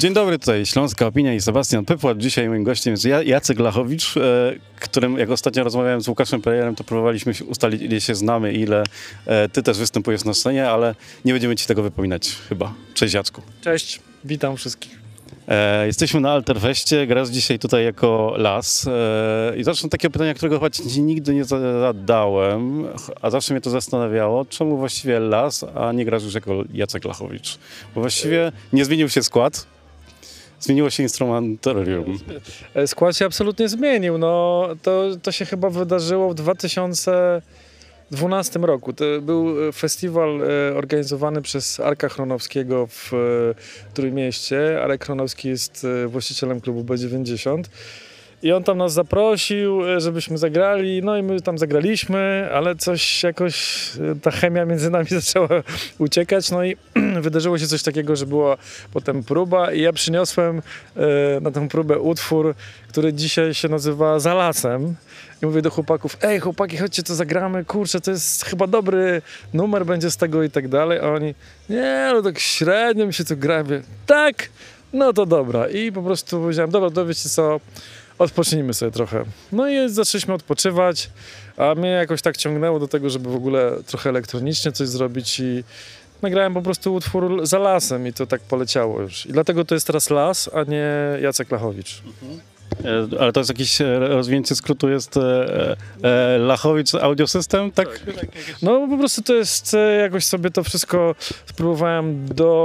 Dzień dobry, tutaj Śląska Opinia i Sebastian Pypłat. Dzisiaj moim gościem jest Jacek Lachowicz, e, którym jak ostatnio rozmawiałem z Łukaszem Prejerem, to próbowaliśmy ustalić, ile się znamy, ile e, ty też występujesz na scenie, ale nie będziemy ci tego wypominać chyba. Cześć Jacku. Cześć, witam wszystkich. E, jesteśmy na Alterfeście, grasz dzisiaj tutaj jako las e, i zacznę takie pytania, którego chyba ci nigdy nie zadałem, a zawsze mnie to zastanawiało, czemu właściwie las, a nie grasz już jako Jacek Lachowicz? Bo właściwie nie zmienił się skład, zmieniło się instrumentarium. E, skład się absolutnie zmienił. No, to, to się chyba wydarzyło w 2012 roku. To był e, festiwal e, organizowany przez Arka Chronowskiego w Trójmieście. Arek Chronowski jest właścicielem klubu B90. I on tam nas zaprosił, żebyśmy zagrali, no i my tam zagraliśmy, ale coś jakoś, ta chemia między nami zaczęła uciekać, no i wydarzyło się coś takiego, że była potem próba i ja przyniosłem e, na tę próbę utwór, który dzisiaj się nazywa Zalasem. I mówię do chłopaków, ej chłopaki, chodźcie to zagramy, kurczę, to jest chyba dobry numer będzie z tego i tak dalej. A oni, nie, no tak średnio mi się to gra. Tak, no to dobra. I po prostu powiedziałem, dobra, to wiecie co, odpocznijmy sobie trochę. No i zaczęliśmy odpoczywać, a mnie jakoś tak ciągnęło do tego, żeby w ogóle trochę elektronicznie coś zrobić i nagrałem po prostu utwór za lasem i to tak poleciało już. I dlatego to jest teraz las, a nie Jacek Lachowicz. Mhm. E, ale to jest jakiś e, rozwinięcie skrótu, jest e, e, Lachowicz Audio System, tak? tak? No po prostu to jest, jakoś sobie to wszystko spróbowałem do,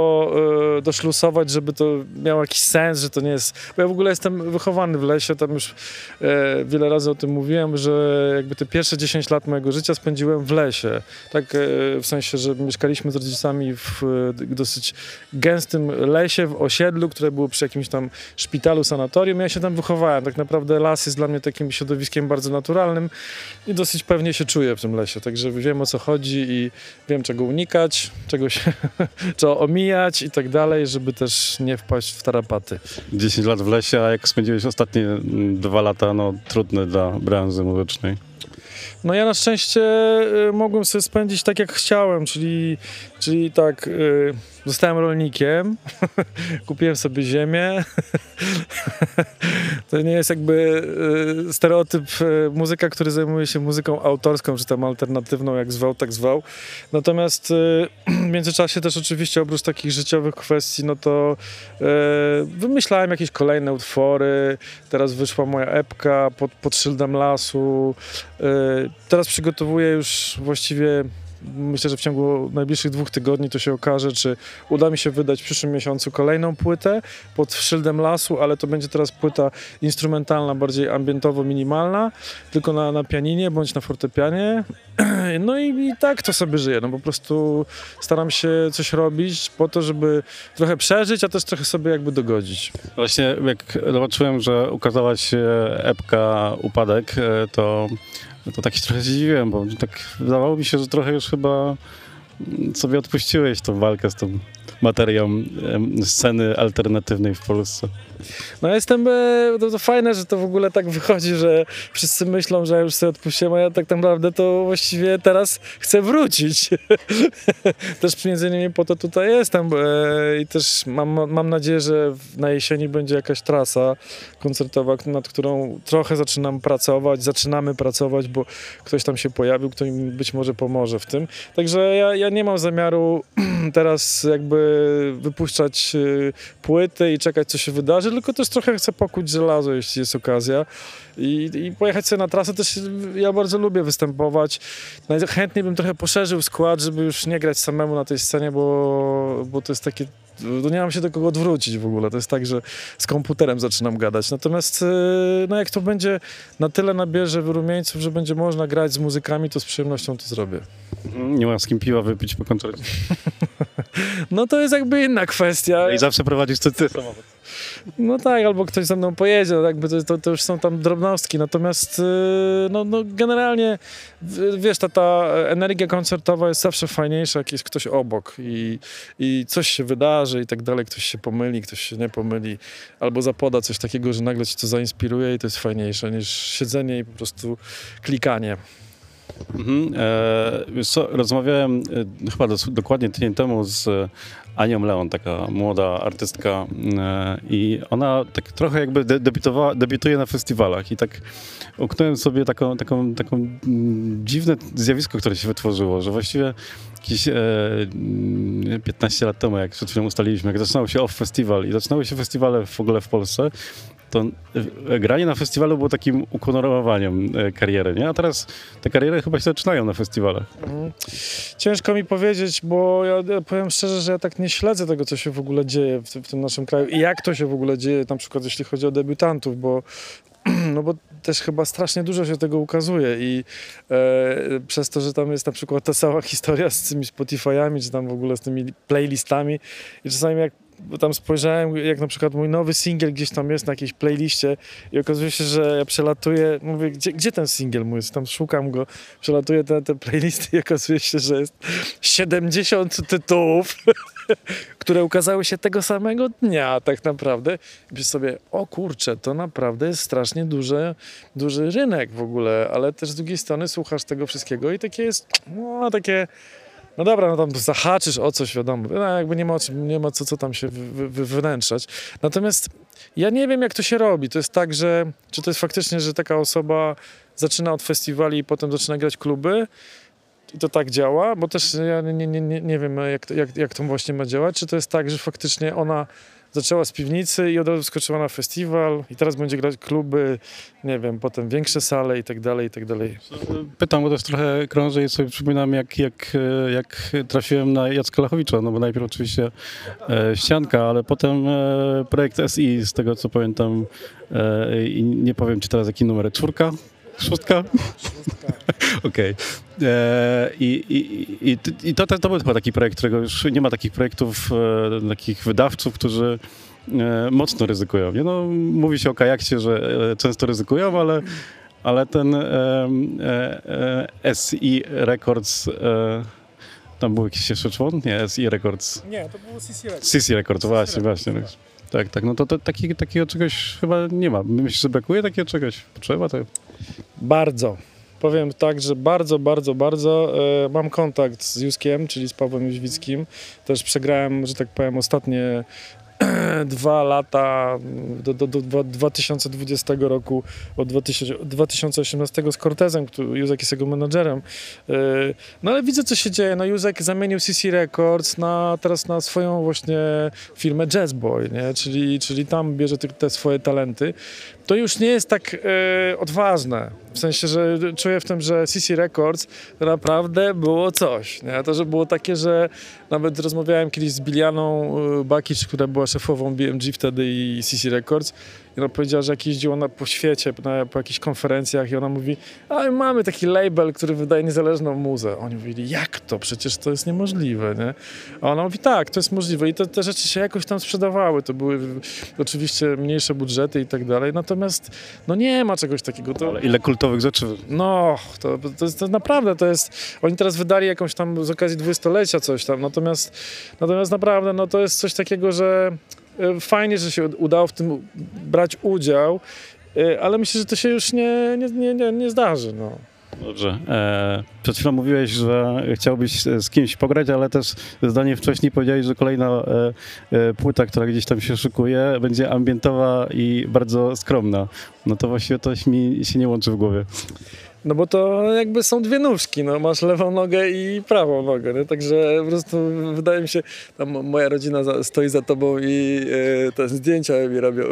doszlusować, żeby to miało jakiś sens, że to nie jest... Bo ja w ogóle jestem wychowany w lesie, tam już e, wiele razy o tym mówiłem, że jakby te pierwsze 10 lat mojego życia spędziłem w lesie. Tak e, w sensie, że mieszkaliśmy z rodzicami w dosyć gęstym lesie, w osiedlu, które było przy jakimś tam szpitalu, sanatorium. Ja się tam wychowałem tak naprawdę las jest dla mnie takim środowiskiem bardzo naturalnym i dosyć pewnie się czuję w tym lesie. Także wiem o co chodzi i wiem czego unikać, czego się trzeba omijać i tak dalej, żeby też nie wpaść w tarapaty. 10 lat w lesie, a jak spędziłeś ostatnie dwa lata, no trudne dla branży muzycznej. No ja na szczęście y, mogłem sobie spędzić tak jak chciałem, czyli, czyli tak y, zostałem rolnikiem, kupiłem sobie ziemię. to nie jest jakby y, stereotyp muzyka, który zajmuje się muzyką autorską, czy tam alternatywną, jak zwał, tak zwał. Natomiast w międzyczasie też oczywiście oprócz takich życiowych kwestii, no to wymyślałem jakieś kolejne utwory. Teraz wyszła moja epka pod, pod szyldem lasu teraz przygotowuję już właściwie myślę, że w ciągu najbliższych dwóch tygodni to się okaże, czy uda mi się wydać w przyszłym miesiącu kolejną płytę pod szyldem lasu, ale to będzie teraz płyta instrumentalna, bardziej ambientowo-minimalna, tylko na, na pianinie bądź na fortepianie. No i, i tak to sobie żyję. No po prostu staram się coś robić po to, żeby trochę przeżyć, a też trochę sobie jakby dogodzić. Właśnie jak zobaczyłem, że ukazała się epka Upadek, e, to to tak się trochę zdziwiłem, bo tak wydawało mi się, że trochę już chyba sobie odpuściłeś tą walkę z tą materią sceny alternatywnej w Polsce. No jestem, e, to, to fajne, że to w ogóle tak wychodzi, że wszyscy myślą, że ja już sobie odpuściłem, a ja tak naprawdę to właściwie teraz chcę wrócić. też między innymi po to tutaj jestem e, i też mam, mam nadzieję, że na jesieni będzie jakaś trasa koncertowa, nad którą trochę zaczynam pracować, zaczynamy pracować, bo ktoś tam się pojawił, kto mi być może pomoże w tym. Także ja, ja nie mam zamiaru teraz jakby wypuszczać y, płyty i czekać, co się wydarzy, tylko też trochę chcę pokuć żelazo, jeśli jest okazja. I, I, pojechać sobie na trasę też ja bardzo lubię występować. Najchętniej bym trochę poszerzył skład, żeby już nie grać samemu na tej scenie, bo, bo to jest takie to nie mam się do kogo odwrócić w ogóle. To jest tak, że z komputerem zaczynam gadać. Natomiast y, no jak to będzie na tyle nabierze wyrumieńców, że będzie można grać z muzykami, to z przyjemnością to zrobię. Nie mam z kim piwa wypić po koncercie. no to jest jakby inna kwestia. I zawsze prowadzisz ty, ty samochód. No tak, albo ktoś ze mną pojedzie, no jakby to, to, to już są tam drobnostki, natomiast y, no, no generalnie wiesz, ta, ta energia koncertowa jest zawsze fajniejsza, jak jest ktoś obok i, i coś się wydarzy i tak dalej, ktoś się pomyli, ktoś się nie pomyli, albo zapoda coś takiego, że nagle cię to zainspiruje i to jest fajniejsze niż siedzenie i po prostu klikanie. Mhm. E, co, rozmawiałem e, chyba dos- dokładnie tydzień temu z Anią Leon, taka młoda artystka e, i ona tak trochę jakby de- debiutuje na festiwalach i tak uknąłem sobie taką, taką, taką mm, dziwne zjawisko, które się wytworzyło, że właściwie jakieś e, mm, 15 lat temu, jak przed chwilą ustaliliśmy, jak zaczynał się Off Festival i zaczynały się festiwale w ogóle w Polsce, to e, granie na festiwalu było takim ukonorowaniem e, kariery, nie? A teraz te kariery chyba się zaczynają na festiwalach. Mhm. Ciężko mi powiedzieć, bo ja ja powiem szczerze, że ja tak nie śledzę tego, co się w ogóle dzieje w, w tym naszym kraju i jak to się w ogóle dzieje, na przykład jeśli chodzi o debiutantów, bo no bo też chyba strasznie dużo się tego ukazuje i e, przez to, że tam jest na przykład ta cała historia z tymi Spotify'ami, czy tam w ogóle z tymi playlistami i czasami jak bo tam spojrzałem, jak na przykład mój nowy singiel gdzieś tam jest na jakiejś playliście i okazuje się, że ja przelatuję, mówię, gdzie, gdzie ten singiel mój jest? Tam szukam go, przelatuję te, te playlisty i okazuje się, że jest 70 tytułów, które ukazały się tego samego dnia tak naprawdę. I myślę sobie, o kurczę, to naprawdę jest strasznie duży, duży rynek w ogóle, ale też z drugiej strony słuchasz tego wszystkiego i takie jest, no takie... No dobra, no tam zahaczysz o coś, wiadomo. No, jakby nie ma, nie ma co, co tam się wy, wynętrzać. Natomiast ja nie wiem, jak to się robi. To jest tak, że czy to jest faktycznie, że taka osoba zaczyna od festiwali i potem zaczyna grać kluby i to tak działa, bo też ja nie, nie, nie, nie wiem, jak, jak, jak to właśnie ma działać. Czy to jest tak, że faktycznie ona zaczęła z piwnicy i od razu skoczyła na festiwal i teraz będzie grać kluby, nie wiem, potem większe sale i tak dalej, i tak dalej. Pytam, bo też trochę krążę i sobie przypominam, jak, jak, jak trafiłem na Jacka Lachowicza, no bo najpierw oczywiście e, ścianka, ale potem e, projekt SI, z tego co pamiętam e, i nie powiem ci teraz jaki numer, czwórka? Szóstka? Okej. E, I, i, i, to, to, był chyba taki projekt, którego już nie ma takich projektów, e, takich wydawców, którzy e, mocno ryzykują. Nie? No, mówi się o kajakcie, że e, często ryzykują, ale, ale ten e, e, SI Records, tam był jakiś jeszcze człon? Nie, SI Records. Nie, to było CC Records. CC Records, właśnie, właśnie. Tak, tak, no to, to taki, takiego czegoś chyba nie ma. Myślisz, że brakuje takiego czegoś? Potrzeba to? Bardzo. Powiem tak, że bardzo, bardzo, bardzo e, mam kontakt z Juskiem, czyli z Pawłem Jóźwickim. Też przegrałem, że tak powiem, ostatnie dwa lata do, do, do dwa- 2020 roku, od 2000, 2018 z Cortezem, który Józek jest jego menadżerem. E, No ale widzę, co się dzieje. No Józek zamienił CC Records na, teraz na swoją właśnie firmę Jazzboy, nie? Czyli, czyli tam bierze te, te swoje talenty. To już nie jest tak e, odważne. W sensie, że czuję w tym, że CC Records naprawdę było coś. Nie? To, że było takie, że nawet rozmawiałem kiedyś z Bilianą e, Bakic, która była szefową BMG wtedy i CC Records. I ona powiedziała, że jak jeździła ona po świecie, na, po jakichś konferencjach i ona mówi, a mamy taki label, który wydaje niezależną muzę. Oni mówili, jak to? Przecież to jest niemożliwe, nie? A ona mówi, tak, to jest możliwe. I te, te rzeczy się jakoś tam sprzedawały. To były oczywiście mniejsze budżety i tak dalej. Natomiast no nie ma czegoś takiego. To, Ale ile kultowych rzeczy no, to, to, jest, to naprawdę to jest. Oni teraz wydali jakąś tam z okazji dwudziestolecia coś tam, natomiast, natomiast naprawdę no, to jest coś takiego, że fajnie, że się udało w tym brać udział, e, ale myślę, że to się już nie, nie, nie, nie, nie zdarzy. No. Dobrze. E, przed chwilą mówiłeś, że chciałbyś z kimś pograć, ale też zdanie wcześniej powiedziałeś, że kolejna e, e, płyta, która gdzieś tam się szykuje, będzie ambientowa i bardzo skromna. No to właściwie to mi się nie łączy w głowie. No bo to jakby są dwie nóżki, no masz lewą nogę i prawą nogę, nie? także po prostu wydaje mi się, tam moja rodzina za, stoi za tobą i e, te zdjęcia mi robią.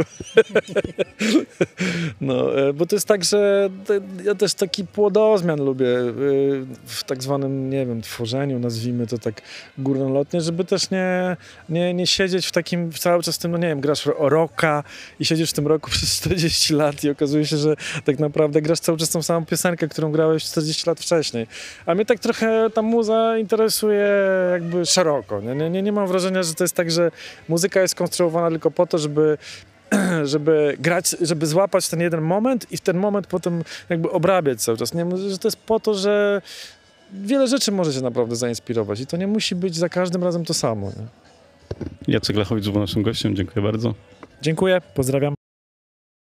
no, e, bo to jest tak, że te, ja też taki płodozmian lubię e, w tak zwanym, nie wiem, tworzeniu, nazwijmy to tak górnolotnie, żeby też nie, nie, nie siedzieć w takim cały czas tym, no nie wiem, grasz o rocka i siedzisz w tym roku przez 40 lat i okazuje się, że tak naprawdę grasz cały czas tą samą piosenkę, którą grałeś 40 lat wcześniej. A mnie tak trochę ta muza interesuje jakby szeroko. Nie, nie, nie, nie mam wrażenia, że to jest tak, że muzyka jest konstruowana tylko po to, żeby żeby grać, żeby złapać ten jeden moment i w ten moment potem jakby obrabiać cały czas. Nie, że to jest po to, że wiele rzeczy może się naprawdę zainspirować i to nie musi być za każdym razem to samo. Nie? Jacek Lechowicz był naszym gościem. Dziękuję bardzo. Dziękuję, pozdrawiam.